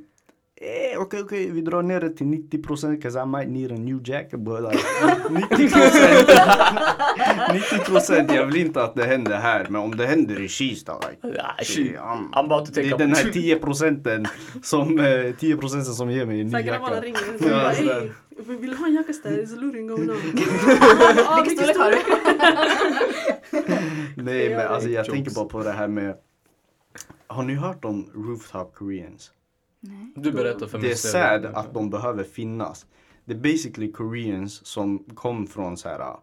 Eh, okej, okej, vi drar ner det till 90% cause I might need a new jacket but like 90% 90% jag vill inte att det händer här men om det händer i Kista like shit. det- I'm- I'm about to Det take är den här up. 10 procenten som, eh, 10 procenten som ger mig en ny jacka. vill ha en jacka där, there's a looting going on. Vilken storlek har du? Nej men alltså jag tänker bara på det här med Har ni hört om rooftop koreans? Nej. Du berättar för mig. Det är sad att de behöver finnas. Det är basically koreans som kom från så här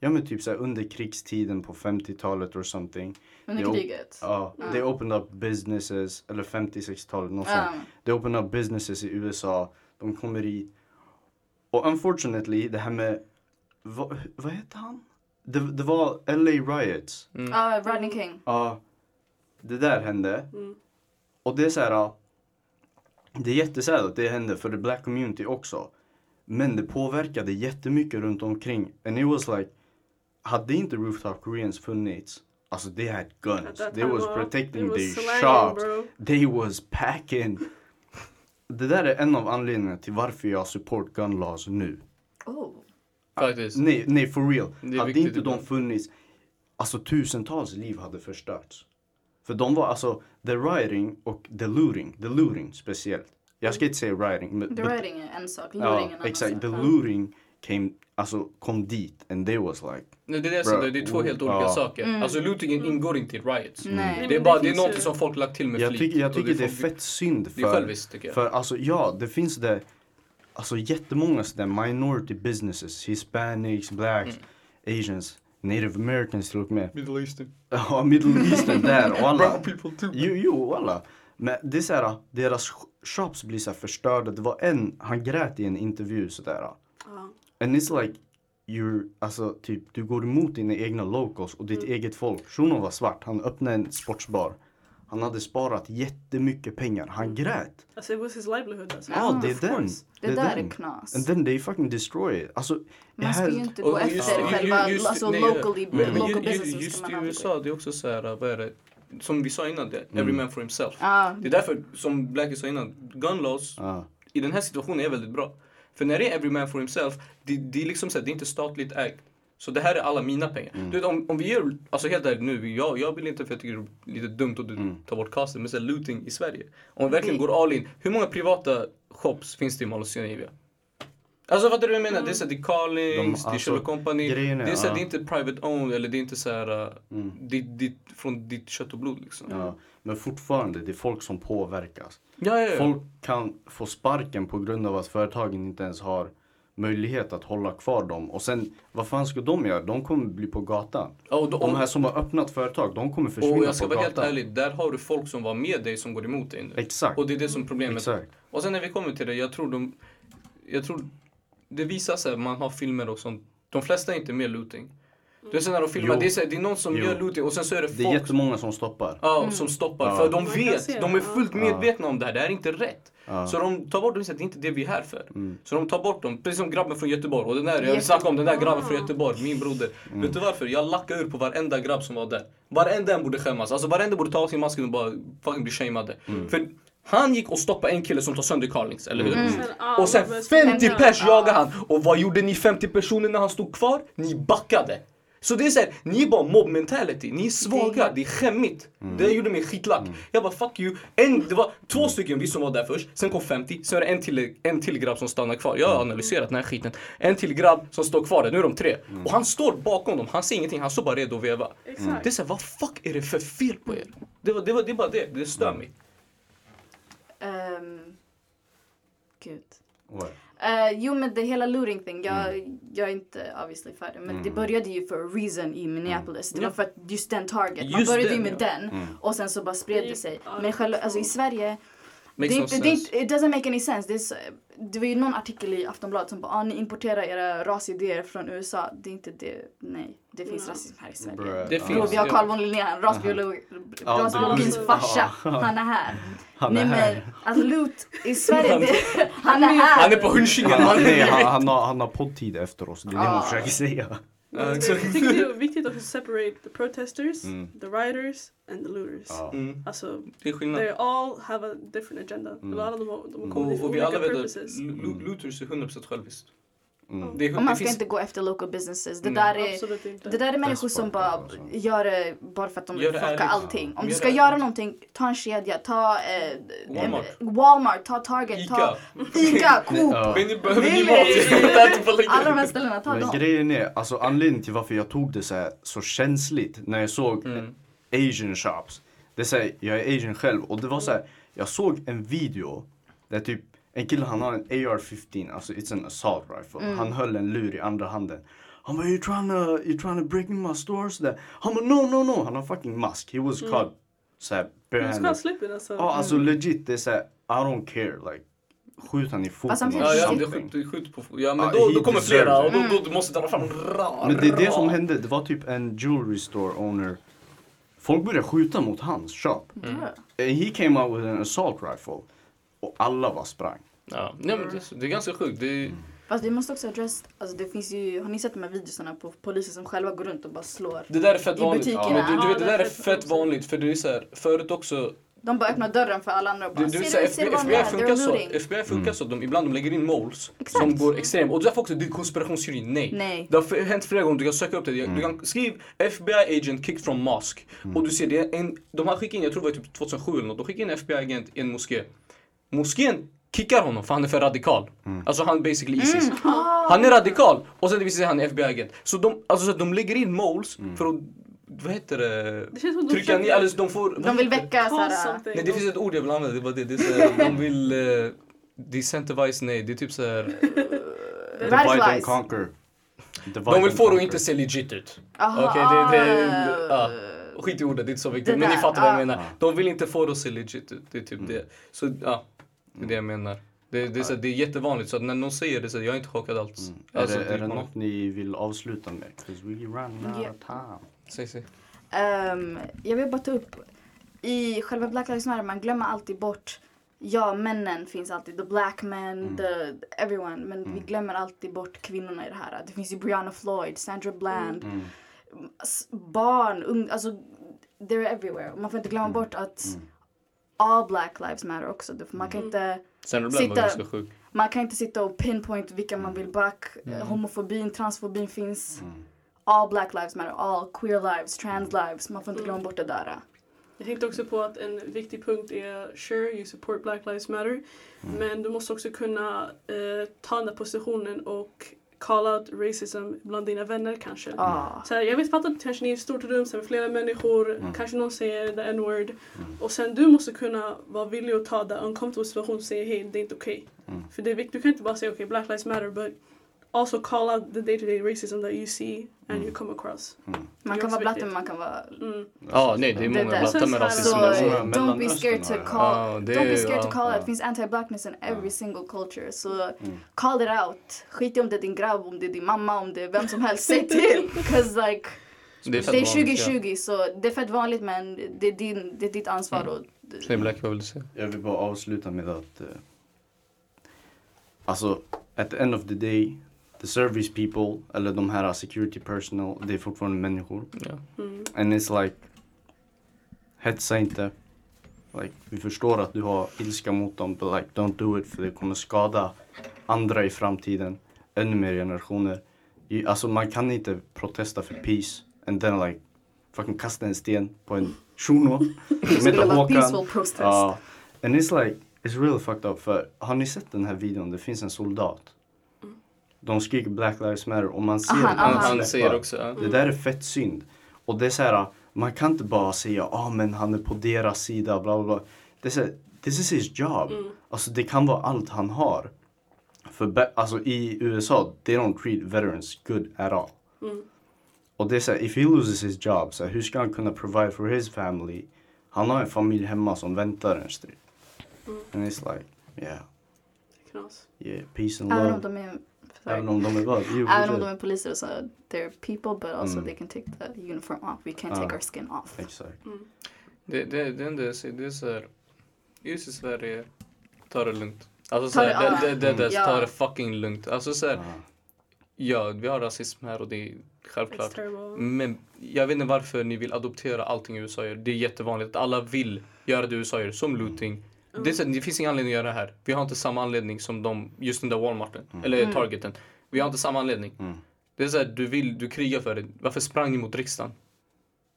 Ja men typ så här under krigstiden på 50-talet or something. Under Jo. kriget? Ja, Ja. they opened up businesses, eller 50-60-talet, något sånt. Ja. They opened up businesses i USA. De kommer hit. Och unfortunately, det här med, vad, vad heter han? Det, det var LA riots. Mm. Ja, Rodney King. Ja, det där hände. Mm. Och det är så här, ja, det är jättesad att det hände för the black community också. Men det påverkade jättemycket runt omkring. And it was like, hade inte rooftop koreans funnits, alltså they had guns. They was protecting their shops. bro. They was packing. Det där är en av anledningarna till varför jag support gun laws nu. Oh. Faktiskt. Nej, nej for real. Det Hade inte de funnits, alltså tusentals liv hade förstörts. För de var alltså, the rioting och the looting, the looting speciellt. Jag ska inte säga rioting, men The but- writing är en sak, ja, luring är en annan exakt. sak. The Ja. looting came, alltså kom dit and they was like, Nej, det är det Bro. det, det är två helt olika Ja. saker. Mm. Alltså lootingen ingår inte i riots. Nej. Nej, Det är bara, det är finns något som folk lagt till med jag flit. tycker, jag tycker det är folk- fett synd Det är för, själviskt tycker jag. för alltså ja, det finns det, alltså jättemånga sådär minority businesses, hispanics, blacks, asians, native americans till och med. Middle Eastern. Ja, middle eastern där och alla. Brown people too. Jo, jo, alla. Men det är såhär, deras sh- shops blir så här förstörda. Det var en, han grät i en intervju sådär. Ja. And it's like, you're, alltså typ, du går emot dina egna locals och ditt eget folk. Shunon var svart, han öppnade en sportsbar. Han hade sparat jättemycket pengar. Han grät. Alltså it was his livelihood alltså. Ja, det är den. Det där är den. knas. And then they fucking destroy it. Alltså, Man ska ju inte gå efter ju- själva, just- alltså nej, locally, men- men local ju- businesses Just i USA, det är också så här, vad är det? Som vi sa innan, det, every Mm. man for himself. Ja, Det är därför, som Blackie sa innan, gun laws ja. i den här situationen är väldigt bra. För när det är every man for himself, det, det är liksom så här, det är inte statligt ägt. Så det här är alla mina pengar. Mm. Du vet, om, om vi gör, alltså helt ärligt nu, jag, jag vill inte för jag tycker det är lite dumt att du Mm. tar bort casten, men så här, looting i Sverige. Om vi verkligen Det- går all in, hur många privata shops finns det i Mall of Scandinavia? Alltså fattar du vad jag menar? Det är så här, det är Carlings, De- det är alltså, Sherlock Company. grejen är, det, är så här, ja. det är inte private owned eller det är inte så här, uh, Mm. ditt, ditt, från ditt kött och blod liksom. Ja. Men fortfarande, det är folk som påverkas. Ja, ja, ja. Folk kan få sparken på grund av att företagen inte ens har möjlighet att hålla kvar dem. Och sen, vad fan ska de göra? De kommer bli på gatan. Ja, och då, De här som har öppnat företag, de kommer försvinna och jag ska på vara helt gatan. ärlig, där har du folk som var med dig som går emot dig nu. Exakt. Och det är det som är problemet. Exakt. Och sen när vi kommer till det, jag tror de... Jag tror det visar sig, man har filmer och sånt. De flesta är inte med looting. Du vet när de filmar, det är, så här, det är någon som Jo. gör looting och sen så är det Det är folk jättemånga som stoppar. ja, som stoppar. Ja. För de vet, de är fullt ja. medvetna om det här, det här är inte rätt. Ja. Så de tar bort dem det är inte det vi är här för. Mm. Så de tar bort dem, precis som grabben från Göteborg. Och den där, jag vill snacka om den där grabben Ah. från Göteborg, min broder. Mm. Vet du varför? Jag lackade ur på varenda grabb som var där. Varenda en borde skämmas. Alltså varenda borde ta av sig masken och bara fucking bli shameade. Mm. För han gick och stoppade en kille som tar sönder Carlings, eller hur? Mm. Sen alla Och sen började 50 springa. pers Ja. jagade han. Och vad gjorde ni 50 personer när han stod kvar? Ni backade. Så det är såhär, ni är bara mob mentality, ni är svaga, det är skämmigt. Det gjorde mig skitlack. Jag bara fuck you. En, det var två stycken vi som var där först, sen kom 50, sen är det en till, en till grabb som stannar kvar. Jag har analyserat den här skiten. En till grabb som står kvar där, nu är de tre. Och han står bakom dem, han ser ingenting, han står bara redo att veva. Exakt. Det är såhär, vad fuck är det för fel på er? Det, var, det, var, det är bara det, det stör mig. Ehm, gud. What? Eh, jo men det hela looting thing, jag, Mm. jag är inte obviously färdig men det började ju för a reason i Minneapolis. Det Ja. var för att just den target, man Just började ju med ja. den och sen så bara spred det sig. Men själva, alltså i Sverige, det, Makes är no inte, det, är sense. inte- it doesn't make any sense. Det, är så, det var ju någon artikel i Aftonbladet som bara ah, ni importerar era rasidéer från USA. Det är inte det, nej. Det finns Ja. rasism här i Sverige. Bruh. Det finns- vi har Carl von Linné, rasbiolog, Ja, rasbiologins det- farsa. Han är här. Han Nej är här. men, alltså loot i Sverige, det, han är här. Han är på hunchingen Han, nej, han, han, har, han har poddtid efter oss, det är det hon försöker säga. Ja, Jag exakt. tycker det är viktigt att separate the protesters, Mm. the rioters and the looters. Ja. Mm, Alltså, det är skillnad. they all have a different agenda. Mm. Alla de, har- de har kommit Och, till och vi olika alla vet att purposes. lo- looters är 100% själviskt. Mm. Det, är, Och man ska finns, inte gå efter local businesses. Det Mm. där är, Absolut inte. det där är människor som bara alltså. gör det bara för att de vill fucka ärligt. allting. Om Gör du ska ärligt. göra någonting, ta en kedja, ta eh, Walmart. en- Walmart, ta Target, Ica. ta Ica, Coop. Nej, nej. Alla de här ställena, ta dem. grejen är, alltså anledningen till varför jag tog det så, här, så känsligt när jag såg Mm. asian shops. Det säger jag är asian själv och det var så här, jag såg en video där typ en kille han har en AR-15, alltså it's an assault rifle. Han höll en lur i andra handen. Han bara you trying to, you trying to break in my stores? Där. Han bara no no no, han har fucking mask. He was caught såhär barehanded. slippa alltså. Ja alltså legit det är såhär, I don't care like. Skjut han i foten or Ja, ja, det something. skjuter skjut på Ja, men Ja, då, då kommer flera och då, då du måste dra fram ra, Men det är det som hände, det var typ en jewelry store owner. Folk började skjuta mot hans shop. Bruh. And he came out with an assault rifle. Och alla bara sprang. Ja, nej, men det, det är ganska sjukt. Det är, Fast vi måste också address, alltså det finns ju, har ni sett de här videorna på poliser som själva går runt och bara slår? det där är fett I vanligt. butikerna. Men du, du vet, det där det är fett vanligt för det är så här, förut också De bara öppnar dörren för alla andra och Du, bara du, ser du, ser FBI, du de FBI funkar They're så. FBI funkar så. De, ibland de lägger in moles Exakt. som går extremt. Och därför också, det är konspirationsteori. Nej. Nej. Det har hänt flera gånger, du kan söka upp det. Du kan skriv FBI agent kicked from mosque. Och du ser, det en, de har skickat in, jag tror det var typ 2007 eller något, de skickade in en FBI agent i en moské. Moskén kickar honom för han är för radikal. Alltså han är basically Isis. Han är radikal och sen det visar sig att han är FBI-agent. Så de, alltså, så de lägger in moles för att, vad heter det? Det känns som att de Trycka ner, eller de får... De vill väcka såhär... Nej det finns ett ord jag vill använda, det var det. det är så här, de vill uh, decentivize, nej det är typ såhär. Divide and conquer. Divide De vill få det att inte se legit ut. Okej, det, det, ah. Skit i ordet, det är inte så viktigt. Men ni fattar vad jag ja. menar. De vill inte få det att se legit ut. Det är typ det. Så ja, det är det jag menar. Det, det, är, så, här, det är jättevanligt, så att när någon säger det så jag är inte chockad alls. Är Alltså, det, är det man- något ni vill avsluta med? 'Cause we run out Ja. of time. Säg, säg. Ehm, jag vill bara ta upp, i själva Black Lives Matter, man glömmer alltid bort Ja, männen finns alltid. The black men, the everyone. Men vi glömmer alltid bort kvinnorna i det här. Det finns ju Brianna Floyd, Sandra Bland, Mm. barn, ung, alltså they're everywhere. Man får inte glömma bort att all black lives matter också. Man kan inte Sandra Bland var Sitta- man kan inte sitta och pinpoint vilka man vill back. Eh, Homofobin, transfobin finns. Mm. All black lives matter, all queer lives, trans lives. Man får inte glömma bort det där. Jag tänkte också på att en viktig punkt är sure, you support Black Lives Matter. Men du måste också kunna eh, ta den där positionen och call out racism bland dina vänner kanske. Ah. Så här, jag vet fattar att kanske ni är i ett stort rum med flera människor, kanske någon säger the n-word. Och sen du måste kunna vara villig att ta den uncomfortable situationen och säga hej, det är inte okej. För det är viktigt, du kan inte bara säga okej, Black Lives Matter, but also call out the day-to-day racism that you see and you come across. Man Det är kan vara blatte men man kan vara... Mm. Ja, nej det är många där. blattar med Så- rasism. Don't be scared to call... Don't be är- scared to call ja. it. Det finns anti-blackness in every single culture. Så call it out. Skit i om det är din grabb, om det är din mamma, om det är vem som helst. Säg till! 'Cause like, Det är det är vanligt, ja. 2020 så det är fett vanligt men det är, din, det är ditt ansvar. Och, Säg Black, vad vill du säga? Jag vill bara avsluta med att eh, Alltså, at the end of the day The service people, eller de här security personnel, det är fortfarande människor. Ja. Mm. And it's like Hetsa inte. Like, vi förstår att du har ilska mot dem, but like don't do it för det kommer skada andra i framtiden. Ännu mer generationer. ju- alltså man kan inte protesta för peace and then like fucking kasta en sten på en shuno. Vara peaceful protest. Ja. and it's like, it's really fucked up. För har ni sett den här videon? Det finns en soldat. De skriker Black Lives Matter och man ser Aha, att aha. Han säger också, ja. Det där är fett synd. Och det är så här, man kan inte bara säga ah men han är på deras sida, bla bla bla. Det är så här, this is his job. Alltså det kan vara allt han har. För alltså i USA, they don't treat veterans good at all. Och det är så här, if he loses his job, så här, hur ska han kunna provide for his family? Han har en familj hemma som väntar en strid. And it's like, yeah, Knas. yeah, peace and Även om love. de är... Även om de är vad? Jo, Även om de är poliser så they're people but also Mm. they can take the uniform off. We can't Ja. take our skin off. Exakt. Det, det, det enda jag säger, det är såhär, just i Sverige, ta det lugnt. Alltså Ta såhär, det- det, det, det, det, ja. ta det fucking lugnt. Alltså såhär, Ja. ja vi har rasism här och det är självklart. Men jag vet inte varför ni vill adoptera allting USA gör. Det är jättevanligt att alla vill göra det USA gör, som looting. Det, är så, det finns ingen anledning att göra det här. Vi har inte samma anledning som de, just den där Walmarten, eller Targeten. Vi har inte samma anledning. Mm. Det är såhär, du vill, du krigar för det. Varför sprang ni mot riksdagen?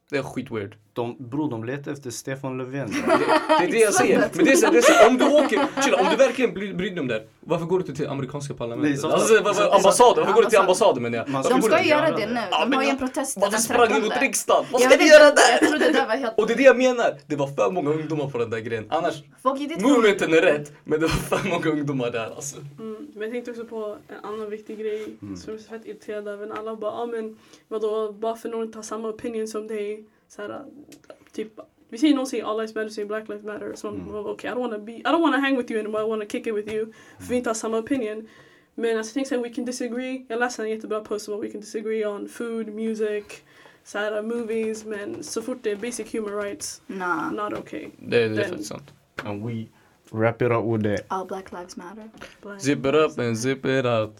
Det är skitweird. De, bror, de letar efter Stefan Löfven. Det är det jag säger. Men det är så, det är så, om du åker, chilla, om du verkligen bryr bryr dig om det här, varför går du inte till amerikanska Nej, parlamentet? så- Alltså, varför, ambassaden, varför går du till Ambassad. ambassaden menar jag? Man Varför De ska ju göra det nu. De har ju en protest Varför den sprang ni 13. mot riksdagen? Vad ska inte, göra där? Jag trodde det var helt... Och det är det jag menar. Det var för många ungdomar på den där grejen. Annars, movementen är rätt, men det var för många ungdomar där alltså. Mm, men jag tänkte också på en annan viktig grej som jag är så fett irriterad över. Alla bara, ah, men vadå, bara för någon inte har samma opinion som dig. Så här, typ, vi säger någon säger all lives matter, säger black lives matter. Så man, well, okay, I don't wanna be, I don't wanna hang with you anymore, I wanna kick it with you. För vi inte har samma opinion. Men alltså, tänkte såhär, we can disagree. Jag läste en jättebra post om att we can disagree on food, music, så här, movies. Men så fort det är basic human rights, Nah. not okay. Det, är faktiskt sant. And we wrap it up with that. All black lives matter. Black Zip it up and zip it out.